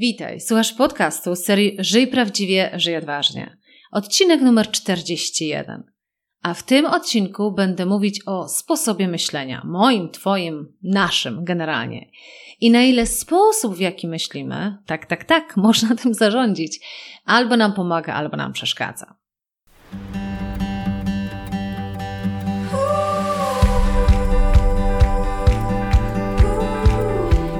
Witaj, słuchasz podcastu z serii Żyj prawdziwie, żyj odważnie. Odcinek numer 41. A w tym odcinku będę mówić o sposobie myślenia, moim, twoim, naszym generalnie. I na ile sposób, w jaki myślimy, tak, tak, tak, można tym zarządzić, albo nam pomaga, albo nam przeszkadza.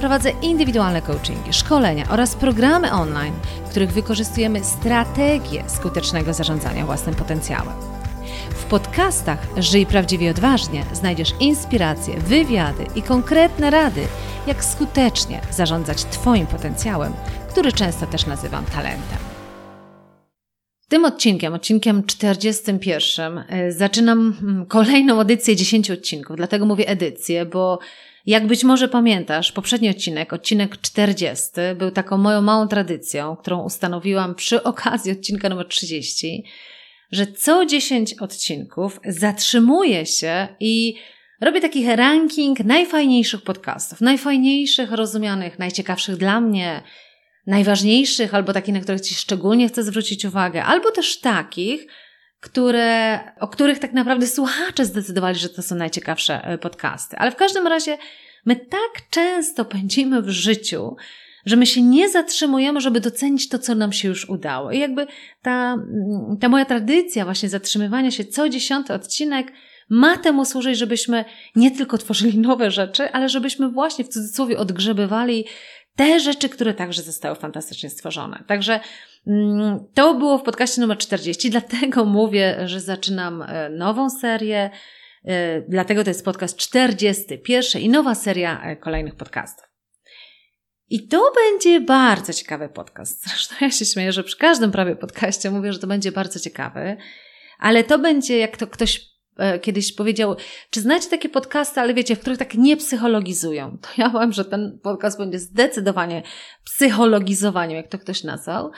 Prowadzę indywidualne coachingi, szkolenia oraz programy online, w których wykorzystujemy strategię skutecznego zarządzania własnym potencjałem. W podcastach Żyj prawdziwie odważnie znajdziesz inspiracje, wywiady i konkretne rady, jak skutecznie zarządzać Twoim potencjałem, który często też nazywam talentem. Tym odcinkiem, odcinkiem 41, y, zaczynam mm, kolejną edycję 10 odcinków. Dlatego mówię edycję, bo jak być może pamiętasz, poprzedni odcinek, odcinek 40, był taką moją małą tradycją, którą ustanowiłam przy okazji odcinka numer 30, że co 10 odcinków zatrzymuję się i robię taki ranking najfajniejszych podcastów, najfajniejszych, rozumianych, najciekawszych dla mnie, najważniejszych, albo takich, na których Ci szczególnie chcę zwrócić uwagę, albo też takich, które, o których tak naprawdę słuchacze zdecydowali, że to są najciekawsze e, podcasty. Ale w każdym razie my tak często pędzimy w życiu, że my się nie zatrzymujemy, żeby docenić to, co nam się już udało. I jakby ta, mm, ta moja tradycja właśnie zatrzymywania się co dziesiąty odcinek ma temu służyć, żebyśmy nie tylko tworzyli nowe rzeczy, ale żebyśmy właśnie w cudzysłowie odgrzebywali te rzeczy, które także zostały fantastycznie stworzone. Także mm, to było w podcaście numer 40, dlatego mówię, że zaczynam e, nową serię, e, dlatego to jest podcast 41 i nowa seria e, kolejnych podcastów. I to będzie bardzo ciekawy podcast. Zresztą ja się śmieję, że przy każdym prawie podcaście mówię, że to będzie bardzo ciekawy, ale to będzie, jak to ktoś kiedyś powiedział, czy znacie takie podcasty, ale wiecie, w których tak nie psychologizują. To ja powiem, że ten podcast będzie zdecydowanie psychologizowaniem, jak to ktoś nazwał.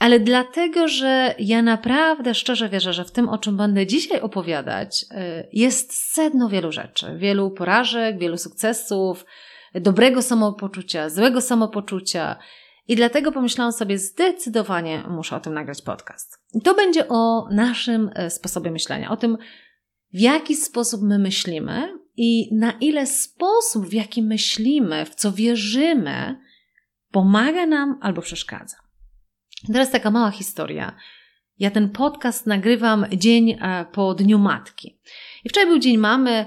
Ale dlatego, że ja naprawdę szczerze wierzę, że w tym, o czym będę dzisiaj opowiadać, e, jest sedno wielu rzeczy. Wielu porażek, wielu sukcesów, dobrego samopoczucia, złego samopoczucia. I dlatego pomyślałam sobie, zdecydowanie muszę o tym nagrać podcast. I to będzie o naszym e, sposobie myślenia, o tym, w jaki sposób my myślimy i na ile sposób, w jaki myślimy, w co wierzymy, pomaga nam albo przeszkadza. Teraz taka mała historia. Ja ten podcast nagrywam dzień e, po Dniu Matki. I wczoraj był Dzień Mamy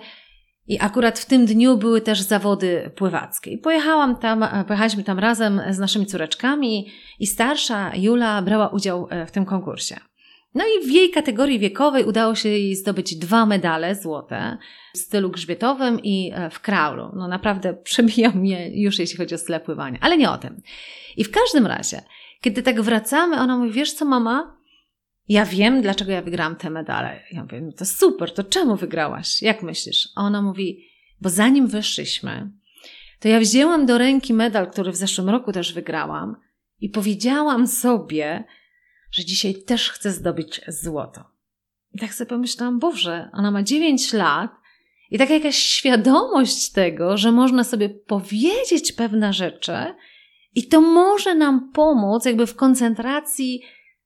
i akurat w tym dniu były też zawody pływackie. I pojechałam tam, e, pojechaliśmy tam razem z naszymi córeczkami i starsza Jula brała udział e, w tym konkursie. No i w jej kategorii wiekowej udało się jej zdobyć dwa medale złote w stylu grzbietowym i e, w kraulu. No naprawdę przebijał mnie już jeśli chodzi o styl pływania, ale nie o tym. I w każdym razie, kiedy tak wracamy, ona mówi, wiesz co mama, ja wiem, dlaczego ja wygrałam te medale. Ja mówię, no to super, to czemu wygrałaś? Jak myślisz? A ona mówi, bo zanim wyszliśmy, to ja wzięłam do ręki medal, który w zeszłym roku też wygrałam i powiedziałam sobie, że dzisiaj też chce zdobyć złoto. I tak sobie pomyślałam, Boże, ona ma 9 lat i taka jakaś świadomość tego, że można sobie powiedzieć pewne rzeczy i to może nam pomóc jakby w koncentracji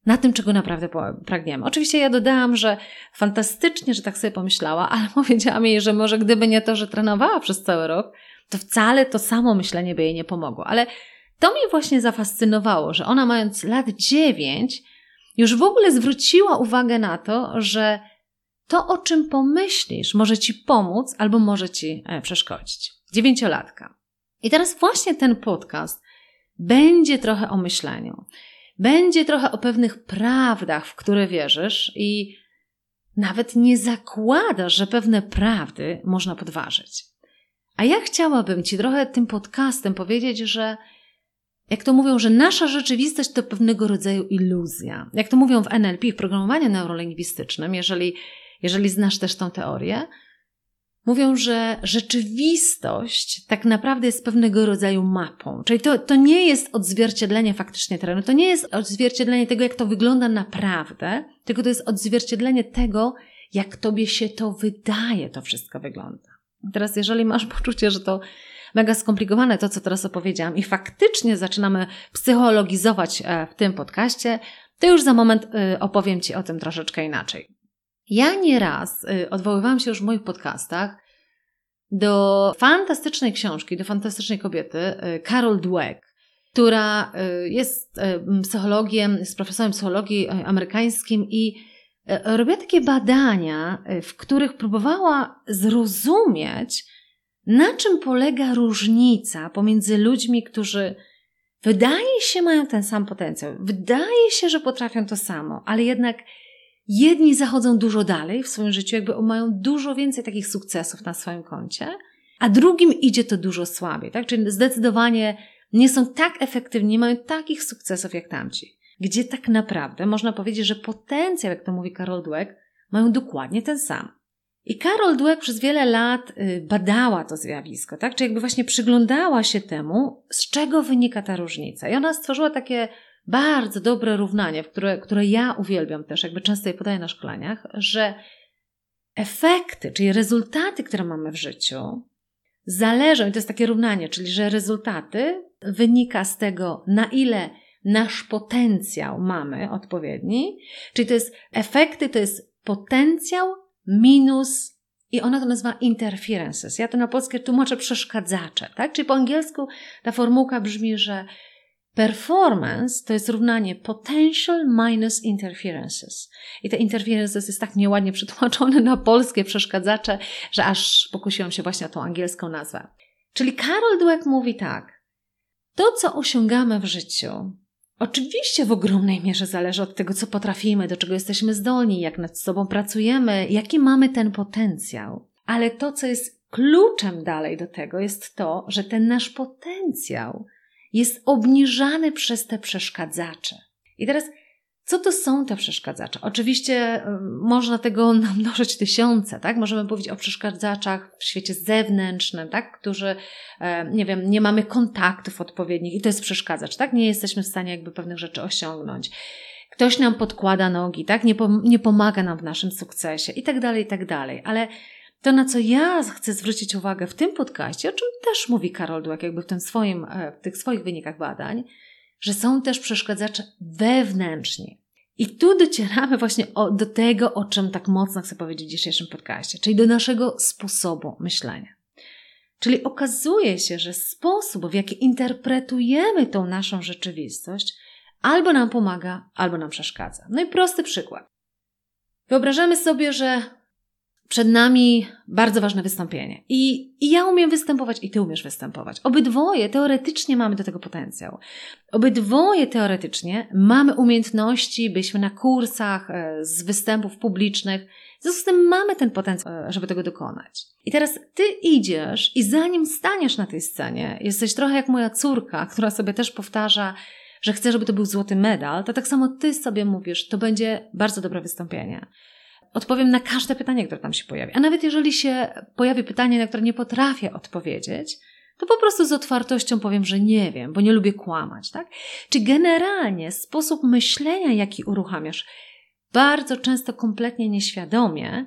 na tym, czego naprawdę pragniemy. Oczywiście ja dodałam, że fantastycznie, że tak sobie pomyślała, ale powiedziałam jej, że może gdyby nie to, że trenowała przez cały rok, to wcale to samo myślenie by jej nie pomogło. Ale to mnie właśnie zafascynowało, że ona mając lat dziewięć już w ogóle zwróciła uwagę na to, że to, o czym pomyślisz, może ci pomóc albo może ci e, przeszkodzić. Dziewięciolatka. I teraz właśnie ten podcast będzie trochę o myśleniu. Będzie trochę o pewnych prawdach, w które wierzysz i nawet nie zakładasz, że pewne prawdy można podważyć. A ja chciałabym Ci trochę tym podcastem powiedzieć, że jak to mówią, że nasza rzeczywistość to pewnego rodzaju iluzja. Jak to mówią w NLP, w programowaniu neurolingwistycznym, jeżeli, jeżeli znasz też tą teorię, mówią, że rzeczywistość tak naprawdę jest pewnego rodzaju mapą. Czyli to, to nie jest odzwierciedlenie faktycznie terenu, to nie jest odzwierciedlenie tego, jak to wygląda naprawdę, tylko to jest odzwierciedlenie tego, jak tobie się to wydaje, to wszystko wygląda. teraz, jeżeli masz poczucie, że to mega skomplikowane, to co teraz opowiedziałam, i faktycznie zaczynamy psychologizować e, w tym podcaście, to już za moment e, opowiem Ci o tym troszeczkę inaczej. Ja nieraz y, odwoływałam się już w moich podcastach do fantastycznej książki, do fantastycznej kobiety, Carol Dweck, która jest psychologiem, jest profesorem psychologii amerykańskim i robiła takie badania, w których próbowała zrozumieć, na czym polega różnica pomiędzy ludźmi, którzy wydaje się mają ten sam potencjał, wydaje się, że potrafią to samo, ale jednak Jedni zachodzą dużo dalej w swoim życiu, jakby mają dużo więcej takich sukcesów na swoim koncie, a drugim idzie to dużo słabiej, tak? Czyli zdecydowanie nie są tak efektywni, nie mają takich sukcesów jak tamci. Gdzie tak naprawdę można powiedzieć, że potencjał, jak to mówi Carol Dweck, mają dokładnie ten sam. I Carol Dweck przez wiele lat y, badała to zjawisko, tak? Czy jakby właśnie przyglądała się temu, z czego wynika ta różnica. I ona stworzyła takie bardzo dobre równanie, które, które ja uwielbiam też, jakby często je podaję na szkoleniach, że efekty, czyli rezultaty, które mamy w życiu, zależą, i to jest takie równanie, czyli że rezultaty wynika z tego, na ile nasz potencjał mamy odpowiedni, czyli to jest efekty, to jest potencjał minus i ona to nazywa interferences. Ja to na polskie tłumaczę przeszkadzacze, tak? Czyli po angielsku ta formułka brzmi, że Performance to jest równanie potential minus interferences. I te interferences jest tak nieładnie przetłumaczone na polskie przeszkadzacze, że aż pokusiłam się właśnie o tą angielską nazwę. Czyli Carol Dweck mówi tak. To, co osiągamy w życiu, oczywiście w ogromnej mierze zależy od tego, co potrafimy, do czego jesteśmy zdolni, jak nad sobą pracujemy, jaki mamy ten potencjał. Ale to, co jest kluczem dalej do tego, jest to, że ten nasz potencjał jest obniżany przez te przeszkadzacze. I teraz, co to są te przeszkadzacze? Oczywiście można tego namnożyć tysiące, tak? Możemy powiedzieć o przeszkadzaczach w świecie zewnętrznym, tak? Którzy, e, nie wiem, nie mamy kontaktów odpowiednich i to jest przeszkadzacz, tak? Nie jesteśmy w stanie jakby pewnych rzeczy osiągnąć. Ktoś nam podkłada nogi, tak? Nie, pom- nie pomaga nam w naszym sukcesie i tak dalej, i tak dalej. Ale to, na co ja chcę zwrócić uwagę w tym podcaście, o czym też mówi Karol Dweck, jakby w, tym swoim, e, w tych swoich wynikach badań, że są też przeszkadzacze wewnętrzni. I tu docieramy właśnie o, do tego, o czym tak mocno chcę powiedzieć w dzisiejszym podcaście, czyli do naszego sposobu myślenia. Czyli okazuje się, że sposób, w jaki interpretujemy tą naszą rzeczywistość, albo nam pomaga, albo nam przeszkadza. No i prosty przykład. Wyobrażamy sobie, że przed nami bardzo ważne wystąpienie. I, I ja umiem występować, i ty umiesz występować. Obydwoje teoretycznie mamy do tego potencjał. Obydwoje teoretycznie mamy umiejętności, byliśmy na kursach e, z występów publicznych. W związku z tym mamy ten potencjał, e, żeby tego dokonać. I teraz ty idziesz i zanim staniesz na tej scenie, jesteś trochę jak moja córka, która sobie też powtarza, że chce, żeby to był złoty medal, to tak samo ty sobie mówisz, to będzie bardzo dobre wystąpienie odpowiem na każde pytanie, które tam się pojawi. A nawet jeżeli się pojawi pytanie, na które nie potrafię odpowiedzieć, to po prostu z otwartością powiem, że nie wiem, bo nie lubię kłamać, tak? Czy generalnie sposób myślenia, jaki uruchamiasz, bardzo często kompletnie nieświadomie,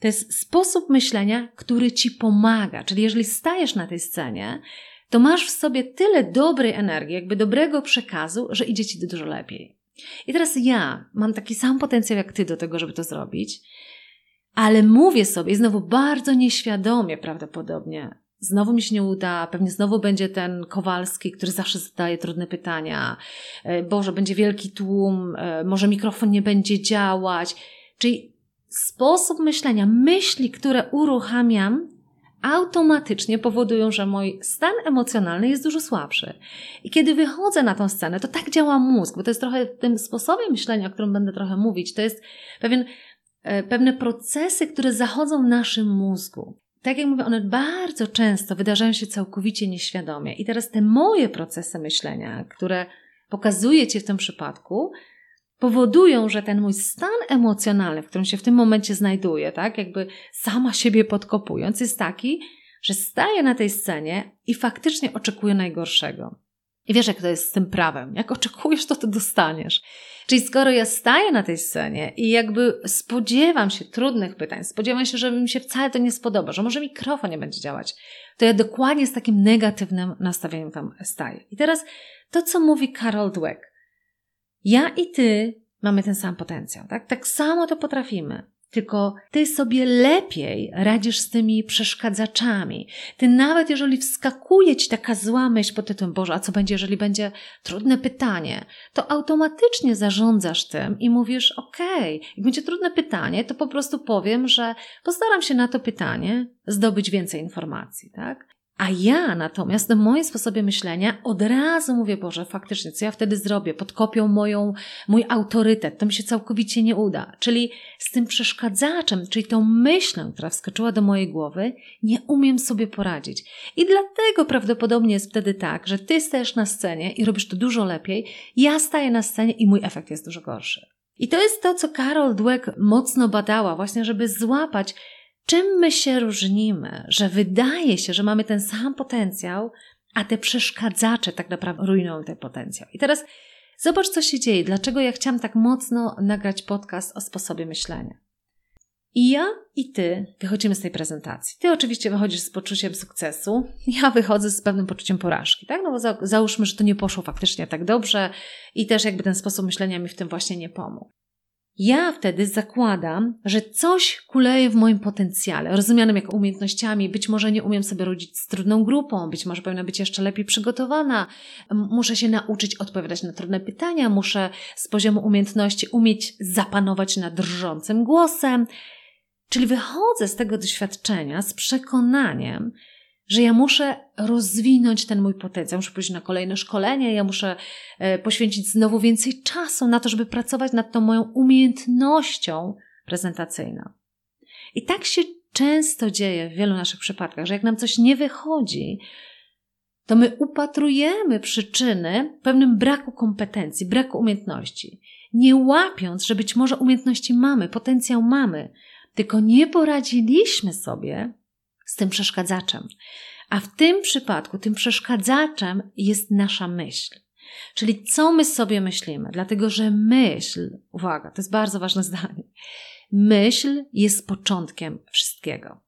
to jest sposób myślenia, który ci pomaga. Czyli jeżeli stajesz na tej scenie, to masz w sobie tyle dobrej energii, jakby dobrego przekazu, że idzie ci dużo lepiej. I teraz ja mam taki sam potencjał jak ty do tego, żeby to zrobić, ale mówię sobie, znowu bardzo nieświadomie prawdopodobnie, znowu mi się nie uda, pewnie znowu będzie ten Kowalski, który zawsze zadaje trudne pytania. E, Boże, będzie wielki tłum, e, może mikrofon nie będzie działać. Czyli sposób myślenia, myśli, które uruchamiam, automatycznie powodują, że mój stan emocjonalny jest dużo słabszy. I kiedy wychodzę na tą scenę, to tak działa mózg, bo to jest trochę w tym sposobie myślenia, o którym będę trochę mówić, to jest pewien, e, pewne procesy, które zachodzą w naszym mózgu. tak jak mówię, one bardzo często wydarzają się całkowicie nieświadomie. I teraz te moje procesy myślenia, które pokazuję Ci w tym przypadku, powodują, że ten mój stan emocjonalny, w którym się w tym momencie znajduję, tak, jakby sama siebie podkopując, jest taki, że staję na tej scenie i faktycznie oczekuję najgorszego. I wiesz, jak to jest z tym prawem. Jak oczekujesz, to to dostaniesz. Czyli skoro ja staję na tej scenie i jakby spodziewam się trudnych pytań, spodziewam się, że mi się wcale to nie spodoba, że może mikrofon nie będzie działać, to ja dokładnie z takim negatywnym nastawieniem tam staję. I teraz to, co mówi Carol Dweck. Ja i ty mamy ten sam potencjał, tak? Tak samo to potrafimy. Tylko ty sobie lepiej radzisz z tymi przeszkadzaczami. Ty nawet jeżeli wskakuje ci taka zła myśl pod tytułem Boże, a co będzie, jeżeli będzie trudne pytanie, to automatycznie zarządzasz tym i mówisz, okej, okay, jak będzie trudne pytanie, to po prostu powiem, że postaram się na to pytanie zdobyć więcej informacji, tak? A ja natomiast w moim sposobie myślenia od razu mówię, Boże, faktycznie, co ja wtedy zrobię? Podkopią moją, mój autorytet, to mi się całkowicie nie uda. Czyli z tym przeszkadzaczem, czyli tą myślą, która wskoczyła do mojej głowy, nie umiem sobie poradzić. I dlatego prawdopodobnie jest wtedy tak, że ty stajesz na scenie i robisz to dużo lepiej, ja staję na scenie i mój efekt jest dużo gorszy. I to jest to, co Carol Dweck mocno badała, właśnie, żeby złapać Czym my się różnimy, że wydaje się, że mamy ten sam potencjał, a te przeszkadzacze tak naprawdę rujnują ten potencjał. I teraz zobacz, co się dzieje. Dlaczego ja chciałam tak mocno nagrać podcast o sposobie myślenia. I ja i ty wychodzimy z tej prezentacji. Ty oczywiście wychodzisz z poczuciem sukcesu, ja wychodzę z pewnym poczuciem porażki, tak? No bo za, załóżmy, że to nie poszło faktycznie tak dobrze i też jakby ten sposób myślenia mi w tym właśnie nie pomógł. Ja wtedy zakładam, że coś kuleje w moim potencjale, rozumianym jako umiejętnościami. Być może nie umiem sobie rodzić z trudną grupą, być może powinna być jeszcze lepiej przygotowana. Muszę się nauczyć odpowiadać na trudne pytania, muszę z poziomu umiejętności umieć zapanować nad drżącym głosem. Czyli wychodzę z tego doświadczenia z przekonaniem, że ja muszę rozwinąć ten mój potencjał, muszę pójść na kolejne szkolenie, ja muszę e, poświęcić znowu więcej czasu na to, żeby pracować nad tą moją umiejętnością prezentacyjną. I tak się często dzieje w wielu naszych przypadkach, że jak nam coś nie wychodzi, to my upatrujemy przyczyny pewnym braku kompetencji, braku umiejętności, nie łapiąc, że być może umiejętności mamy, potencjał mamy, tylko nie poradziliśmy sobie z tym przeszkadzaczem. A w tym przypadku tym przeszkadzaczem jest nasza myśl. Czyli co my sobie myślimy? Dlatego, że myśl, uwaga, to jest bardzo ważne zdanie, myśl jest początkiem wszystkiego.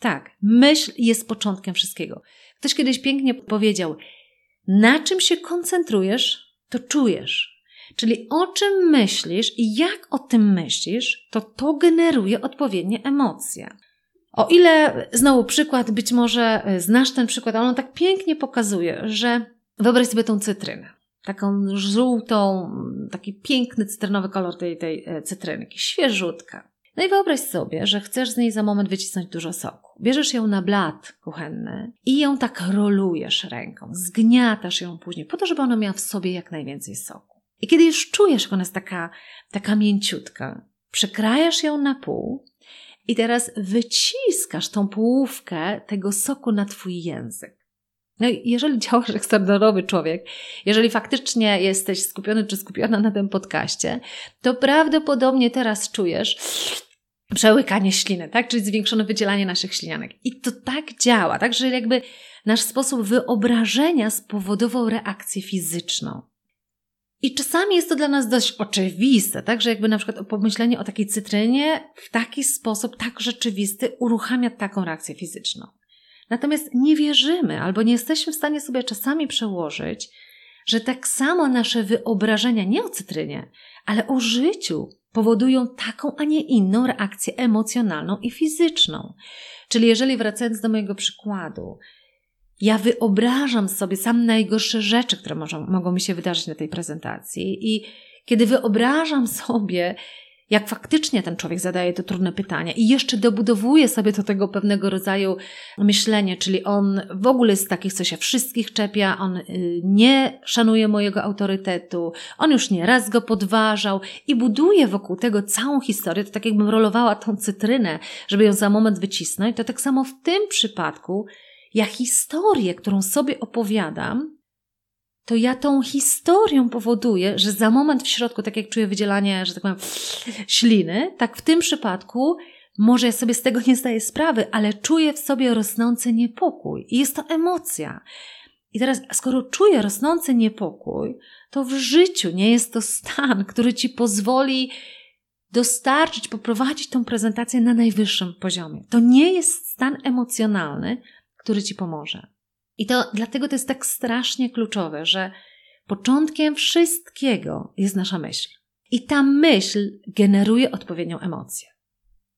Tak, myśl jest początkiem wszystkiego. Ktoś kiedyś pięknie powiedział: Na czym się koncentrujesz, to czujesz. Czyli o czym myślisz i jak o tym myślisz, to to generuje odpowiednie emocje. O ile, znowu przykład, być może e, znasz ten przykład, ale on tak pięknie pokazuje, że wyobraź sobie tą cytrynę. Taką żółtą, taki piękny cytrynowy kolor tej, tej e, cytryny, świeżutka. No i wyobraź sobie, że chcesz z niej za moment wycisnąć dużo soku. Bierzesz ją na blat kuchenny i ją tak rolujesz ręką, zgniatasz ją później, po to, żeby ona miała w sobie jak najwięcej soku. I kiedy już czujesz, że ona jest taka, taka mięciutka, przekrajasz ją na pół i teraz wyciskasz tą połówkę tego soku na twój język. No i jeżeli działasz jak standardowy człowiek, jeżeli faktycznie jesteś skupiony czy skupiona na tym podcaście, to prawdopodobnie teraz czujesz przełykanie śliny, tak? Czyli zwiększone wydzielanie naszych ślinianek. I to tak działa, tak? Że jakby nasz sposób wyobrażenia spowodował reakcję fizyczną. I czasami jest to dla nas dość oczywiste, tak, że jakby na przykład pomyślenie o takiej cytrynie w taki sposób tak rzeczywisty uruchamia taką reakcję fizyczną. Natomiast nie wierzymy albo nie jesteśmy w stanie sobie czasami przełożyć, że tak samo nasze wyobrażenia nie o cytrynie, ale o życiu powodują taką, a nie inną reakcję emocjonalną i fizyczną. Czyli jeżeli wracając do mojego przykładu, ja wyobrażam sobie sam najgorsze rzeczy, które mogą, mogą mi się wydarzyć na tej prezentacji, i kiedy wyobrażam sobie, jak faktycznie ten człowiek zadaje to trudne pytania i jeszcze dobudowuje sobie do tego pewnego rodzaju myślenie, czyli on w ogóle jest takich, co się wszystkich czepia, on y, nie szanuje mojego autorytetu, on już nie raz go podważał i buduje wokół tego całą historię, to tak jakbym rolowała tą cytrynę, żeby ją za moment wycisnąć, to tak samo w tym przypadku ja historię, którą sobie opowiadam, to ja tą historią powoduję, że za moment w środku, tak jak czuję wydzielanie, że tak powiem, śliny, tak w tym przypadku może ja sobie z tego nie zdaję sprawy, ale czuję w sobie rosnący niepokój i jest to emocja. I teraz, skoro czuję rosnący niepokój, to w życiu nie jest to stan, który ci pozwoli dostarczyć, poprowadzić tą prezentację na najwyższym poziomie. To nie jest stan emocjonalny, który ci pomoże. I to dlatego to jest tak strasznie kluczowe, że początkiem wszystkiego jest nasza myśl. I ta myśl generuje odpowiednią emocję.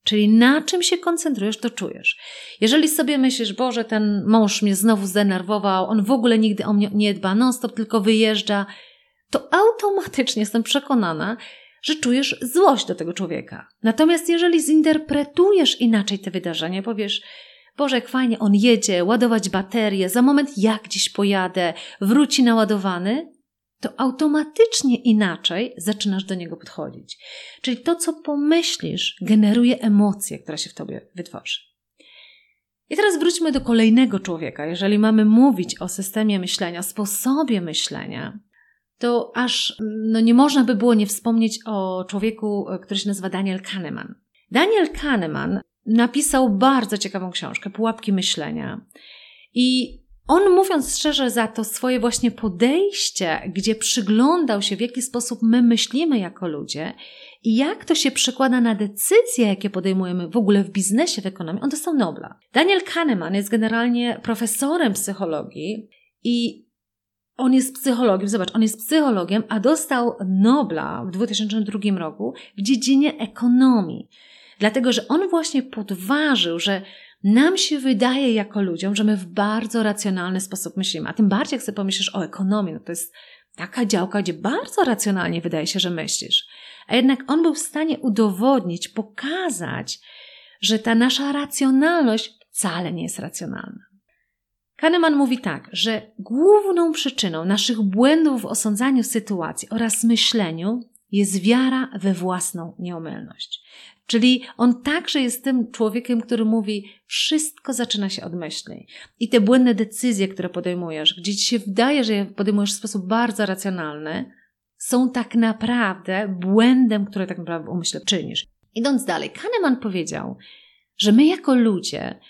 Czyli na czym się koncentrujesz, to czujesz. Jeżeli sobie myślisz, Boże, ten mąż mnie znowu zdenerwował, on w ogóle nigdy o mnie nie dba, non-stop tylko wyjeżdża, to automatycznie jestem przekonana, że czujesz złość do tego człowieka. Natomiast jeżeli zinterpretujesz inaczej te wydarzenia, powiesz, Boże, jak fajnie on jedzie, ładować baterię, za moment jak gdzieś pojadę, wróci naładowany, to automatycznie inaczej zaczynasz do niego podchodzić. Czyli to, co pomyślisz, generuje emocję, która się w tobie wytworzy. I teraz wróćmy do kolejnego człowieka. Jeżeli mamy mówić o systemie myślenia, sposobie myślenia, to aż no nie można by było nie wspomnieć o człowieku, który się nazywa Daniel Kahneman. Daniel Kahneman napisał bardzo ciekawą książkę, Pułapki myślenia. I on, mówiąc szczerze, za to swoje właśnie podejście, gdzie przyglądał się, w jaki sposób my myślimy jako ludzie i jak to się przekłada na decyzje, jakie podejmujemy w ogóle w biznesie, w ekonomii, on dostał Nobla. Daniel Kahneman jest generalnie profesorem psychologii i on jest psychologiem, zobacz, on jest psychologiem, a dostał Nobla w 2002 roku w dziedzinie ekonomii. Dlatego, że on właśnie podważył, że nam się wydaje jako ludziom, że my w bardzo racjonalny sposób myślimy. A tym bardziej, jak sobie pomyślisz o ekonomii, no to jest taka działka, gdzie bardzo racjonalnie wydaje się, że myślisz. A jednak on był w stanie udowodnić, pokazać, że ta nasza racjonalność wcale nie jest racjonalna. Kahneman mówi tak, że główną przyczyną naszych błędów w osądzaniu sytuacji oraz myśleniu jest wiara we własną nieomylność. Czyli on także jest tym człowiekiem, który mówi, wszystko zaczyna się od myśli. I te błędne decyzje, które podejmujesz, gdzie ci się wydaje, że je podejmujesz w sposób bardzo racjonalny, są tak naprawdę błędem, który tak naprawdę umyśle czynisz. Idąc dalej, Kahneman powiedział, że my jako ludzie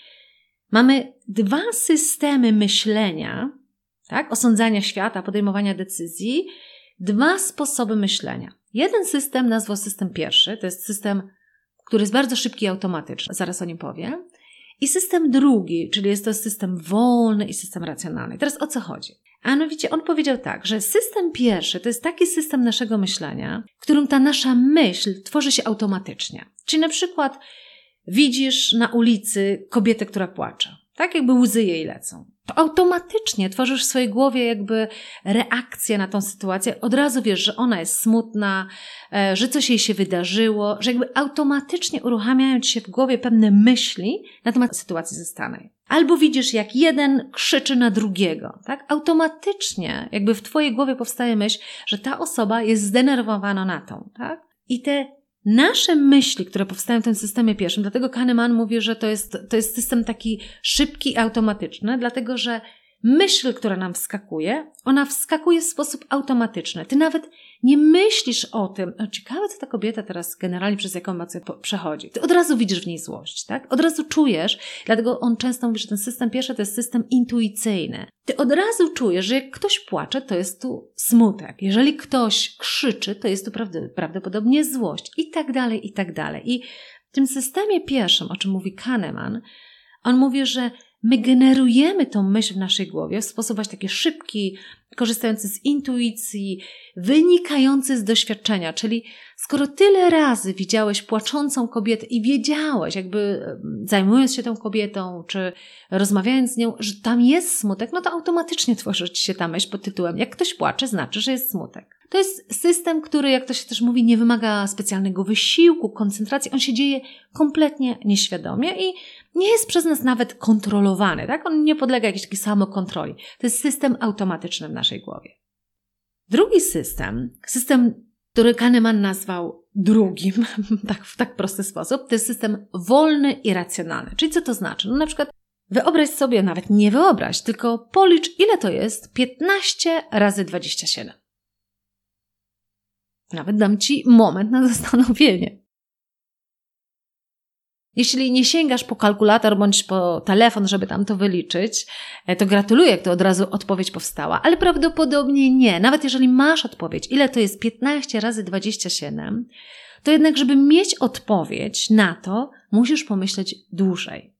mamy dwa systemy myślenia, tak, osądzania świata, podejmowania decyzji, dwa sposoby myślenia. Jeden system nazwał system pierwszy, to jest system który jest bardzo szybki i automatyczny, zaraz o nim powiem. I system drugi, czyli jest to system wolny i system racjonalny. Teraz o co chodzi? A mianowicie on powiedział tak, że system pierwszy to jest taki system naszego myślenia, w którym ta nasza myśl tworzy się automatycznie. Czyli na przykład widzisz na ulicy kobietę, która płacze. Tak jakby łzy jej lecą to automatycznie tworzysz w swojej głowie jakby reakcję na tą sytuację. Od razu wiesz, że ona jest smutna, e, że coś jej się wydarzyło, że jakby automatycznie uruchamiają ci się w głowie pewne myśli na temat sytuacji ze Stanem. Albo widzisz, jak jeden krzyczy na drugiego, tak? Automatycznie jakby w twojej głowie powstaje myśl, że ta osoba jest zdenerwowana na tą, tak? I te nasze myśli, które powstają w tym systemie pierwszym, dlatego Kahneman mówi, że to jest, to jest system taki szybki, automatyczny, dlatego że myśl, która nam wskakuje, ona wskakuje w sposób automatyczny. Ty nawet nie myślisz o tym, ciekawe, co ta kobieta teraz generalnie przez jaką emocję przechodzi. Ty od razu widzisz w niej złość, tak? Od razu czujesz, dlatego on często mówi, że ten system pierwszy to jest system intuicyjny. Ty od razu czujesz, że jak ktoś płacze, to jest tu smutek. Jeżeli ktoś krzyczy, to jest tu prawdopodobnie złość i tak dalej, i tak dalej. I w tym systemie pierwszym, o czym mówi Kahneman, on mówi, że my generujemy tą myśl w naszej głowie w sposób właśnie taki szybki, korzystający z intuicji, wynikający z doświadczenia. Czyli skoro tyle razy widziałeś płaczącą kobietę i wiedziałeś, jakby zajmując się tą kobietą, czy rozmawiając z nią, że tam jest smutek, no to automatycznie tworzy ci się ta myśl pod tytułem, jak ktoś płacze, znaczy, że jest smutek. To jest system, który, jak to się też mówi, nie wymaga specjalnego wysiłku, koncentracji. On się dzieje kompletnie nieświadomie i nie jest przez nas nawet kontrolowany, tak? On nie podlega jakiejś takiej samokontroli. To jest system automatyczny w naszej głowie. Drugi system, system, który Kahneman nazwał drugim, tak, w tak prosty sposób, to jest system wolny i racjonalny. Czyli co to znaczy? No na przykład wyobraź sobie, nawet nie wyobraź, tylko policz, ile to jest 15 razy 27. Nawet dam Ci moment na zastanowienie. Jeśli nie sięgasz po kalkulator bądź po telefon, żeby tam to wyliczyć, e, to gratuluję, to od razu odpowiedź powstała, ale prawdopodobnie nie. Nawet jeżeli masz odpowiedź, ile to jest 15 razy 27, to jednak, żeby mieć odpowiedź na to, musisz pomyśleć dłużej.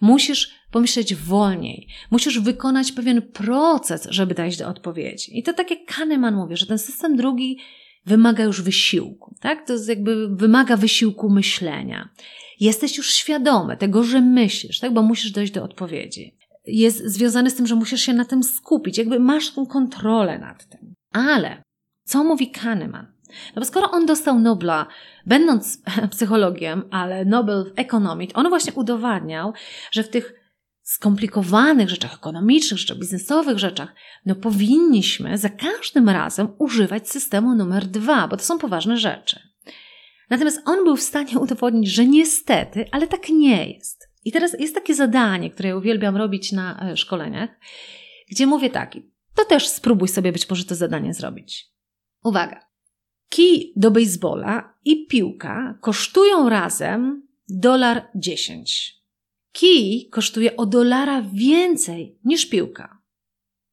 Musisz pomyśleć wolniej. Musisz wykonać pewien proces, żeby dojść do odpowiedzi. I to tak jak Kahneman mówi, że ten system drugi wymaga już wysiłku, tak? To jest jakby wymaga wysiłku myślenia. Jesteś już świadomy tego, że myślisz, tak? Bo musisz dojść do odpowiedzi. Jest związany z tym, że musisz się na tym skupić, jakby masz tą kontrolę nad tym. Ale co mówi Kahneman? No bo skoro on dostał Nobla, będąc psychologiem, ale Nobel w ekonomii, on właśnie udowadniał, że w tych skomplikowanych rzeczach ekonomicznych, rzeczach biznesowych rzeczach, no powinniśmy za każdym razem używać systemu numer dwa, bo to są poważne rzeczy. Natomiast on był w stanie udowodnić, że niestety, ale tak nie jest. I teraz jest takie zadanie, które ja uwielbiam robić na e, szkoleniach, gdzie mówię tak, to też spróbuj sobie być może to zadanie zrobić. Uwaga. Kij do baseballa i piłka kosztują razem dolar 10. Kij kosztuje o dolara więcej niż piłka.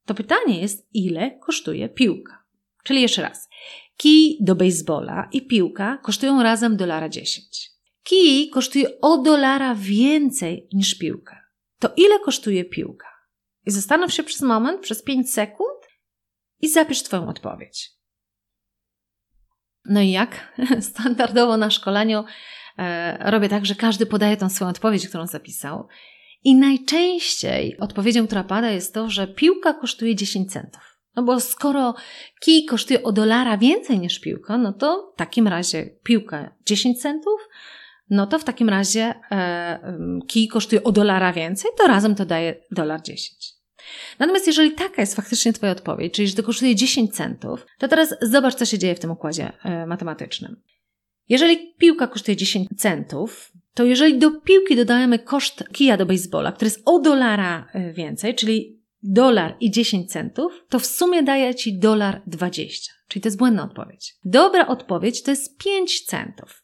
To pytanie jest, ile kosztuje piłka? Czyli jeszcze raz. Kij do baseballa i piłka kosztują razem dolara 10. Kij kosztuje o dolara więcej niż piłka. To ile kosztuje piłka? I zastanów się przez moment, przez 5 sekund i zapisz Twoją odpowiedź. No i jak? Standardowo na szkoleniu e, robię tak, że każdy podaje tą swoją odpowiedź, którą zapisał. I najczęściej odpowiedzią, która pada, jest to, że piłka kosztuje 10 centów. No bo skoro kij kosztuje o dolara więcej niż piłka, no to w takim razie piłka 10 centów, no to w takim razie e, kij kosztuje o dolara więcej, to razem to daje dolar 10. Natomiast jeżeli taka jest faktycznie Twoja odpowiedź, czyli że to kosztuje 10 centów, to teraz zobacz, co się dzieje w tym układzie e, matematycznym. Jeżeli piłka kosztuje 10 centów, to jeżeli do piłki dodajemy koszt kija do baseballa, który jest o dolara e, więcej, czyli dolar i 10 centów, to w sumie daje Ci dolar 20. Czyli to jest błędna odpowiedź. Dobra odpowiedź to jest 5 centów.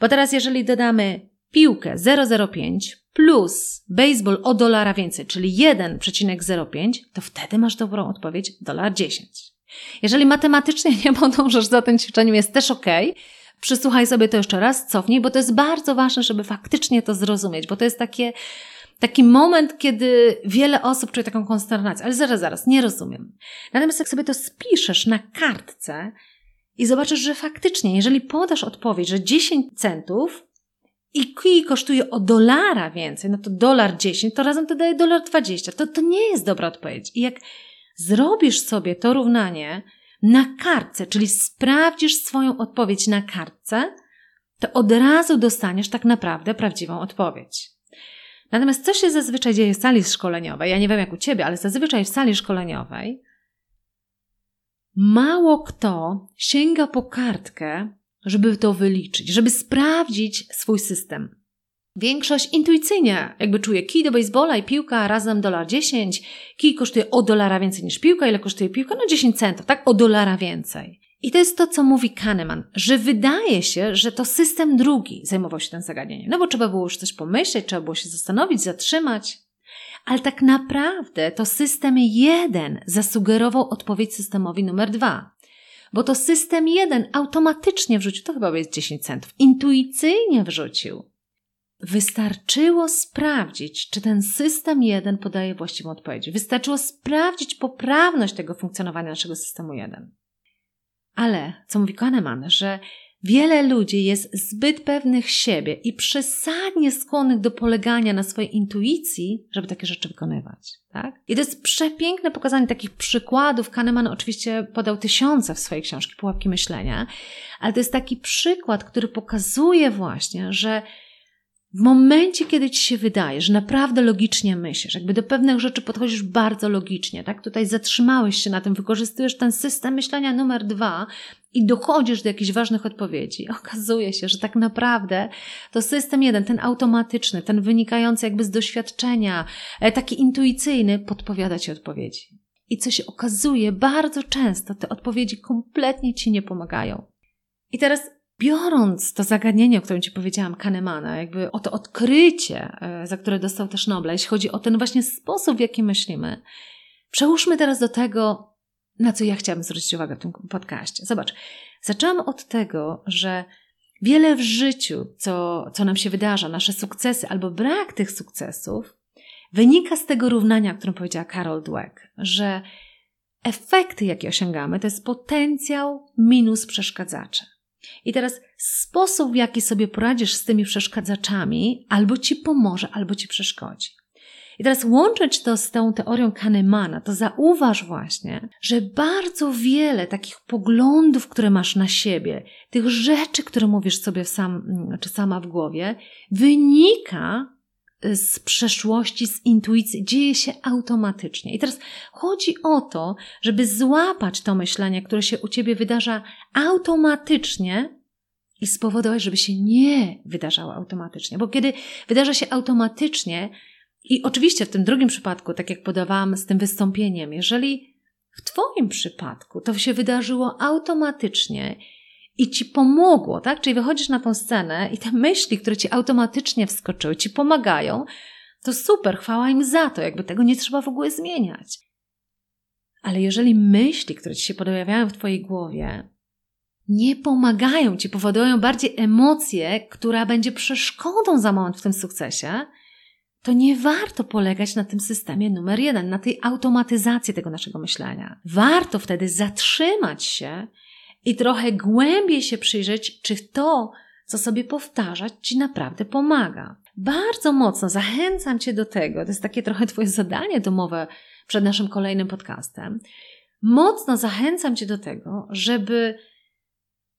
Bo teraz jeżeli dodamy piłkę 0,05 plus baseball o dolara więcej, czyli 1,05, to wtedy masz dobrą odpowiedź dolar 10. Jeżeli matematycznie nie podążasz za tym ćwiczeniem, jest też ok. Przysłuchaj sobie to jeszcze raz, cofnij, bo to jest bardzo ważne, żeby faktycznie to zrozumieć, bo to jest takie taki moment, kiedy wiele osób czuje taką konsternację. Ale zaraz, zaraz, nie rozumiem. Natomiast jak sobie to spiszesz na kartce i zobaczysz, że faktycznie, jeżeli podasz odpowiedź, że 10 centów i kij kosztuje o dolara więcej, no to dolar 10, to razem to daje dolar 20. To, to nie jest dobra odpowiedź. I jak zrobisz sobie to równanie na kartce, czyli sprawdzisz swoją odpowiedź na kartce, to od razu dostaniesz tak naprawdę prawdziwą odpowiedź. Natomiast co się zazwyczaj dzieje w sali szkoleniowej? Ja nie wiem jak u Ciebie, ale zazwyczaj w sali szkoleniowej mało kto sięga po kartkę, żeby to wyliczyć, żeby sprawdzić swój system. Większość intuicyjnie jakby czuje kij do baseballa i piłka razem dolar 10, kij kosztuje o dolara więcej niż piłka, ile kosztuje piłka? No 10 centów, tak? O dolara więcej. I to jest to, co mówi Kahneman, że wydaje się, że to system drugi zajmował się tym zagadnieniem. No bo trzeba było już coś pomyśleć, trzeba było się zastanowić, zatrzymać. Ale tak naprawdę to system jeden zasugerował odpowiedź systemowi numer dwa. Bo to system jeden automatycznie wrzucił, to chyba jest 10 centów, intuicyjnie wrzucił. Wystarczyło sprawdzić, czy ten system jeden podaje właściwą odpowiedź. Wystarczyło sprawdzić poprawność tego funkcjonowania naszego systemu jeden. Ale, co mówi Kahneman, że Wiele ludzi jest zbyt pewnych siebie i przesadnie skłonnych do polegania na swojej intuicji, żeby takie rzeczy wykonywać. Tak? I to jest przepiękne pokazanie takich przykładów. Kahneman oczywiście podał tysiące w swojej książce Pułapki Myślenia, ale to jest taki przykład, który pokazuje właśnie, że w momencie, kiedy ci się wydaje, że naprawdę logicznie myślisz, jakby do pewnych rzeczy podchodzisz bardzo logicznie, tak? Tutaj zatrzymałeś się na tym, wykorzystujesz ten system myślenia numer dwa i dochodzisz do jakichś ważnych odpowiedzi. Okazuje się, że tak naprawdę to system jeden, ten automatyczny, ten wynikający jakby z doświadczenia, e, taki intuicyjny, podpowiada ci odpowiedzi. I co się okazuje, bardzo często te odpowiedzi kompletnie ci nie pomagają. I teraz biorąc to zagadnienie, o którym Ci powiedziałam, Kahnemana, jakby o to odkrycie, e, za które dostał też Nobla, jeśli chodzi o ten właśnie sposób, w jaki myślimy, przełóżmy teraz do tego, na co ja chciałabym zwrócić uwagę w tym podcaście. Zobacz, zaczęłam od tego, że wiele w życiu, co, co nam się wydarza, nasze sukcesy albo brak tych sukcesów, wynika z tego równania, o którym powiedziała Carol Dweck, że efekty, jakie osiągamy, to jest potencjał minus przeszkadzacze. I teraz sposób, w jaki sobie poradzisz z tymi przeszkadzaczami, albo ci pomoże, albo ci przeszkodzi. I teraz łączyć to z tą teorią Kahnemana, to zauważ właśnie, że bardzo wiele takich poglądów, które masz na siebie, tych rzeczy, które mówisz sobie sam, czy sama w głowie, wynika z przeszłości, z intuicji, dzieje się automatycznie. I teraz chodzi o to, żeby złapać to myślenie, które się u ciebie wydarza automatycznie i spowodować, żeby się nie wydarzało automatycznie. Bo kiedy wydarza się automatycznie, i oczywiście w tym drugim przypadku, tak jak podawałam z tym wystąpieniem, jeżeli w Twoim przypadku to się wydarzyło automatycznie i ci pomogło, tak? Czyli wychodzisz na tą scenę i te myśli, które ci automatycznie wskoczyły, ci pomagają, to super, chwała im za to, jakby tego nie trzeba w ogóle zmieniać. Ale jeżeli myśli, które ci się pojawiają w twojej głowie, nie pomagają ci, powodują bardziej emocje, która będzie przeszkodą za moment w tym sukcesie, to nie warto polegać na tym systemie numer jeden, na tej automatyzacji tego naszego myślenia. Warto wtedy zatrzymać się i trochę głębiej się przyjrzeć, czy to, co sobie powtarzać, ci naprawdę pomaga. Bardzo mocno zachęcam Cię do tego, to jest takie trochę Twoje zadanie domowe przed naszym kolejnym podcastem. Mocno zachęcam Cię do tego, żeby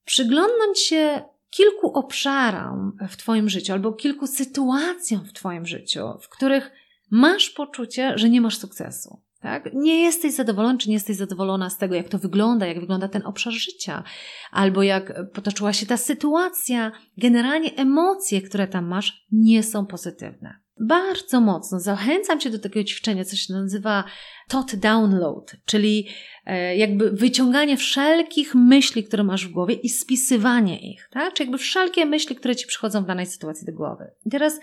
przyglądnąć się kilku obszarom w Twoim życiu albo kilku sytuacjom w Twoim życiu, w których masz poczucie, że nie masz sukcesu. Tak? Nie jesteś zadowolony, czy nie jesteś zadowolona z tego, jak to wygląda, jak wygląda ten obszar życia, albo jak potoczyła się ta sytuacja. Generalnie emocje, które tam masz, nie są pozytywne. Bardzo mocno zachęcam Cię do takiego ćwiczenia, co się nazywa thought download, czyli e, jakby wyciąganie wszelkich myśli, które masz w głowie i spisywanie ich, tak? Czyli jakby wszelkie myśli, które Ci przychodzą w danej sytuacji do głowy. I teraz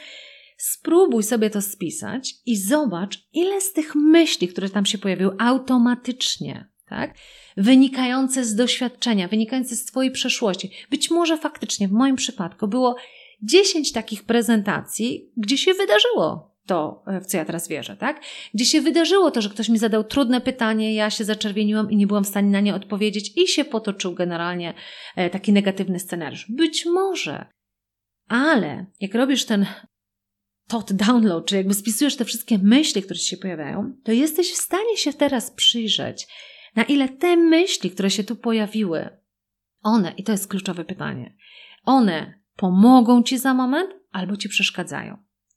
Spróbuj sobie to spisać i zobacz, ile z tych myśli, które tam się pojawiły automatycznie, tak? Wynikające z doświadczenia, wynikające z Twojej przeszłości. Być może faktycznie w moim przypadku było 10 takich prezentacji, gdzie się wydarzyło to, w co ja teraz wierzę, tak? Gdzie się wydarzyło to, że ktoś mi zadał trudne pytanie, ja się zaczerwieniłam i nie byłam w stanie na nie odpowiedzieć i się potoczył generalnie e, taki negatywny scenariusz. Być może. Ale jak robisz ten tot download, czy jakby spisujesz te wszystkie myśli, które ci się pojawiają, to jesteś w stanie się teraz przyjrzeć, na ile te myśli, które się tu pojawiły, one, i to jest kluczowe pytanie, one pomogą ci za moment albo ci przeszkadzają.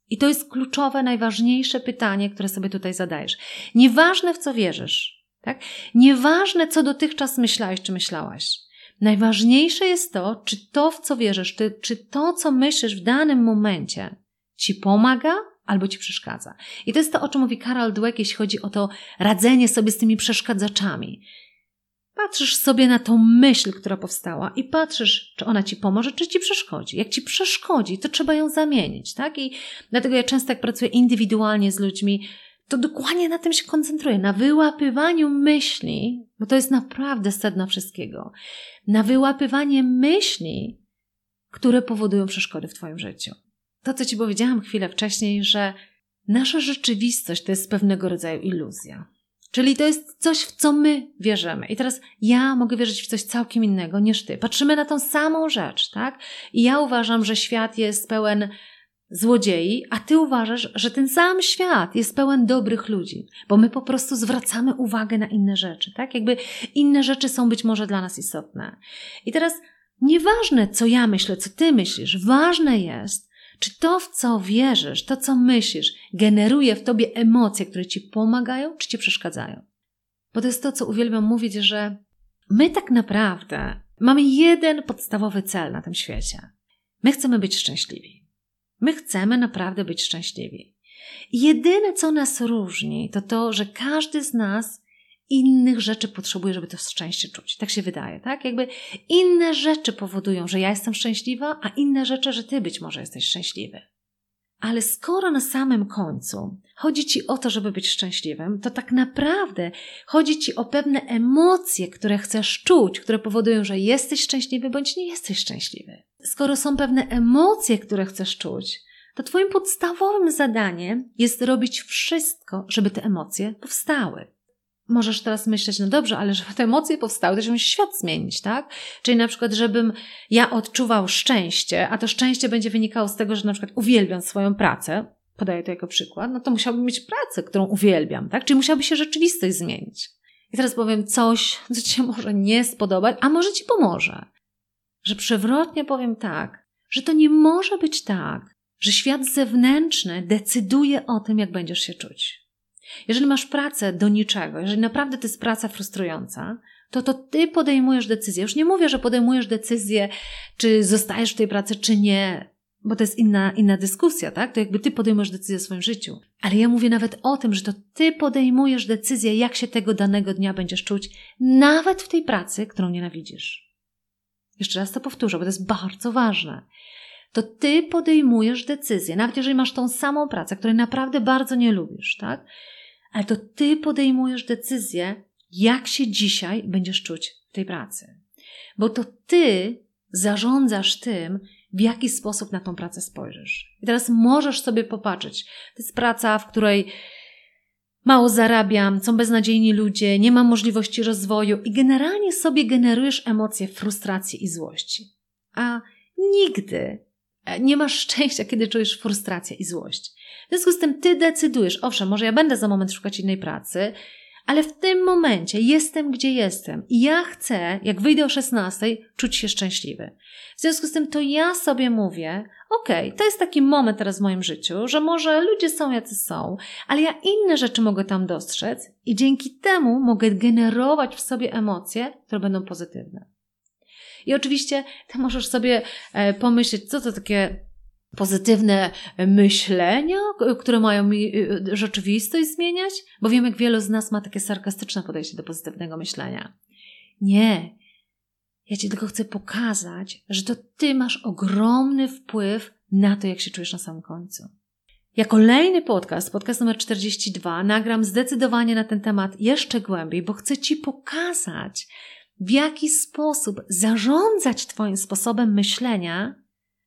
I to jest kluczowe, najważniejsze pytanie, które sobie tutaj zadajesz. Nieważne w co wierzysz, tak? Nieważne co dotychczas myślałeś czy myślałaś. Najważniejsze jest to, czy to, w co wierzysz, czy, czy to, co myślisz w danym momencie, ci pomaga albo ci przeszkadza. I to jest to, o czym mówi Karol Dweck, jeśli chodzi o to radzenie sobie z tymi przeszkadzaczami. Patrzysz sobie na tą myśl, która powstała i patrzysz, czy ona ci pomoże, czy ci przeszkodzi. Jak ci przeszkodzi, to trzeba ją zamienić, tak? I dlatego ja często, jak pracuję indywidualnie z ludźmi, to dokładnie na tym się koncentruję, na wyłapywaniu myśli, bo to jest naprawdę sedno wszystkiego, na wyłapywanie myśli, które powodują przeszkody w Twoim życiu to, co Ci powiedziałam chwilę wcześniej, że nasza rzeczywistość to jest pewnego rodzaju iluzja. Czyli to jest coś, w co my wierzymy. I teraz ja mogę wierzyć w coś całkiem innego niż ty. Patrzymy na tą samą rzecz, tak? I ja uważam, że świat jest pełen złodziei, a ty uważasz, że ten sam świat jest pełen dobrych ludzi, bo my po prostu zwracamy uwagę na inne rzeczy, tak? Jakby inne rzeczy są być może dla nas istotne. I teraz nieważne, co ja myślę, co ty myślisz, ważne jest, czy to, w co wierzysz, to, co myślisz, generuje w tobie emocje, które ci pomagają, czy ci przeszkadzają? Bo to jest to, co uwielbiam mówić, że my tak naprawdę mamy jeden podstawowy cel na tym świecie. My chcemy być szczęśliwi. My chcemy naprawdę być szczęśliwi. Jedyne, co nas różni, to to, że każdy z nas innych rzeczy potrzebuje, żeby to szczęście czuć. Tak się wydaje, tak? Jakby inne rzeczy powodują, że ja jestem szczęśliwa, a inne rzeczy, że ty być może jesteś szczęśliwy. Ale skoro na samym końcu chodzi ci o to, żeby być szczęśliwym, to tak naprawdę chodzi ci o pewne emocje, które chcesz czuć, które powodują, że jesteś szczęśliwy bądź nie jesteś szczęśliwy. Skoro są pewne emocje, które chcesz czuć, to Twoim podstawowym zadaniem jest robić wszystko, żeby te emocje powstały możesz teraz myśleć, no dobrze, ale żeby te emocje powstały, to musi świat zmienić, tak? Czyli na przykład, żebym ja odczuwał szczęście, a to szczęście będzie wynikało z tego, że na przykład uwielbiam swoją pracę, podaję to jako przykład, no to musiałbym mieć pracę, którą uwielbiam, tak? Czyli musiałaby się rzeczywistość zmienić. I teraz powiem coś, co Ci się może nie spodobać, a może Ci pomoże. Że przewrotnie powiem tak, że to nie może być tak, że świat zewnętrzny decyduje o tym, jak będziesz się czuć. Jeżeli masz pracę do niczego, jeżeli naprawdę to jest praca frustrująca, to to ty podejmujesz decyzję. Już nie mówię, że podejmujesz decyzję, czy zostajesz w tej pracy, czy nie, bo to jest inna, inna dyskusja, tak? To jakby ty podejmujesz decyzję w swoim życiu. Ale ja mówię nawet o tym, że to ty podejmujesz decyzję, jak się tego danego dnia będziesz czuć, nawet w tej pracy, którą nienawidzisz. Jeszcze raz to powtórzę, bo to jest bardzo ważne. To ty podejmujesz decyzję, nawet jeżeli masz tą samą pracę, której naprawdę bardzo nie lubisz, tak? Ale to ty podejmujesz decyzję, jak się dzisiaj będziesz czuć w tej pracy. Bo to ty zarządzasz tym, w jaki sposób na tą pracę spojrzysz. I teraz możesz sobie popatrzeć. To jest praca, w której mało zarabiam, są beznadziejni ludzie, nie mam możliwości rozwoju i generalnie sobie generujesz emocje frustracji i złości. A nigdy nie masz szczęścia, kiedy czujesz frustrację i złość. W związku z tym ty decydujesz, owszem, może ja będę za moment szukać innej pracy, ale w tym momencie jestem, gdzie jestem i ja chcę, jak wyjdę o 16, czuć się szczęśliwy. W związku z tym to ja sobie mówię, okej, okay, to jest taki moment teraz w moim życiu, że może ludzie są jacy są, ale ja inne rzeczy mogę tam dostrzec i dzięki temu mogę generować w sobie emocje, które będą pozytywne. I oczywiście ty możesz sobie e, pomyśleć, co to takie pozytywne myślenia, które mają mi y, rzeczywistość zmieniać? Bo wiem, jak wielu z nas ma takie sarkastyczne podejście do pozytywnego myślenia. Nie. Ja Ci tylko chcę pokazać, że to Ty masz ogromny wpływ na to, jak się czujesz na samym końcu. Ja kolejny podcast, podcast numer 42, nagram zdecydowanie na ten temat jeszcze głębiej, bo chcę Ci pokazać, w jaki sposób zarządzać Twoim sposobem myślenia,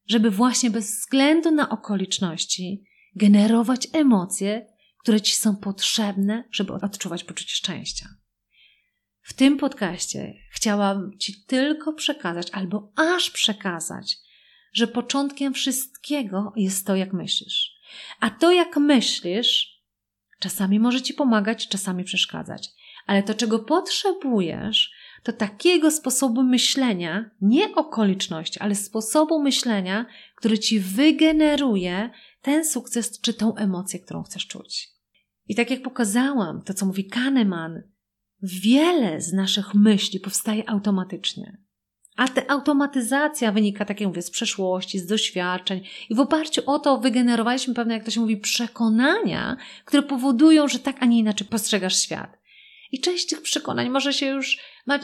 żeby właśnie bez względu na okoliczności generować emocje, które Ci są potrzebne, żeby odczuwać poczucie szczęścia. W tym podcaście chciałam Ci tylko przekazać, albo aż przekazać, że początkiem wszystkiego jest to, jak myślisz. A to, jak myślisz, czasami może Ci pomagać, czasami przeszkadzać. Ale to, czego potrzebujesz, to takiego sposobu myślenia, nie okoliczności, ale sposobu myślenia, który ci wygeneruje ten sukces czy tą emocję, którą chcesz czuć. I tak jak pokazałam, to co mówi Kahneman, wiele z naszych myśli powstaje automatycznie. A ta automatyzacja wynika, tak jak mówię, z przeszłości, z doświadczeń i w oparciu o to wygenerowaliśmy pewne, jak to się mówi, przekonania, które powodują, że tak, a nie inaczej postrzegasz świat. I część tych przekonań może się już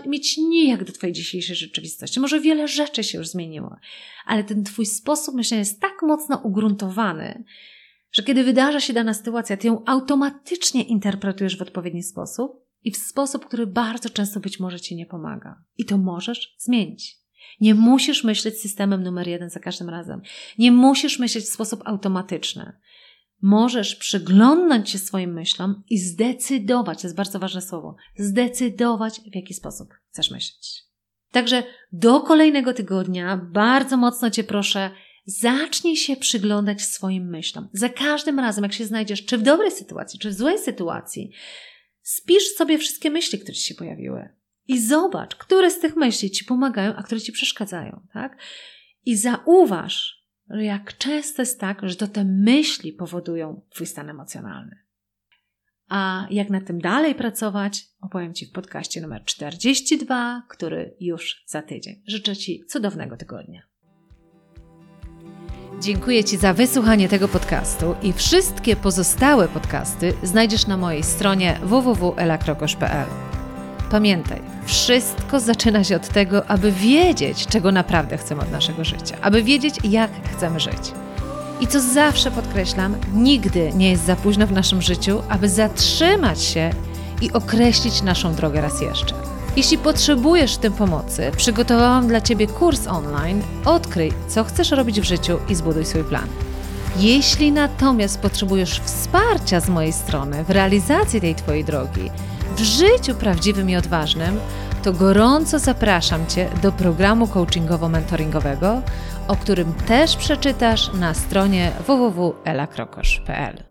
mieć nijak do Twojej dzisiejszej rzeczywistości. Może wiele rzeczy się już zmieniło, ale ten Twój sposób myślenia jest tak mocno ugruntowany, że kiedy wydarza się dana sytuacja, Ty ją automatycznie interpretujesz w odpowiedni sposób i w sposób, który bardzo często być może Ci nie pomaga. I to możesz zmienić. Nie musisz myśleć systemem numer jeden za każdym razem. Nie musisz myśleć w sposób automatyczny. Możesz przyglądnąć się swoim myślom i zdecydować, to jest bardzo ważne słowo, zdecydować, w jaki sposób chcesz myśleć. Także do kolejnego tygodnia bardzo mocno Cię proszę, zacznij się przyglądać swoim myślom. Za każdym razem, jak się znajdziesz, czy w dobrej sytuacji, czy w złej sytuacji, spisz sobie wszystkie myśli, które Ci się pojawiły. I zobacz, które z tych myśli Ci pomagają, a które Ci przeszkadzają, tak? I zauważ, jak często jest tak, że to te myśli powodują Twój stan emocjonalny. A jak na tym dalej pracować, opowiem Ci w podcaście numer 42, który już za tydzień. Życzę Ci cudownego tygodnia. Dziękuję Ci za wysłuchanie tego podcastu i wszystkie pozostałe podcasty znajdziesz na mojej stronie www.elakrokosz.pl. Pamiętaj, wszystko zaczyna się od tego, aby wiedzieć, czego naprawdę chcemy od naszego życia, aby wiedzieć, jak chcemy żyć. I co zawsze podkreślam, nigdy nie jest za późno w naszym życiu, aby zatrzymać się i określić naszą drogę raz jeszcze. Jeśli potrzebujesz w tym pomocy, przygotowałam dla Ciebie kurs online Odkryj, co chcesz robić w życiu i zbuduj swój plan. Jeśli natomiast potrzebujesz wsparcia z mojej strony w realizacji tej Twojej drogi, w życiu prawdziwym i odważnym, to gorąco zapraszam Cię do programu coachingowo-mentoringowego, o którym też przeczytasz na stronie www.elakrokosz.pl.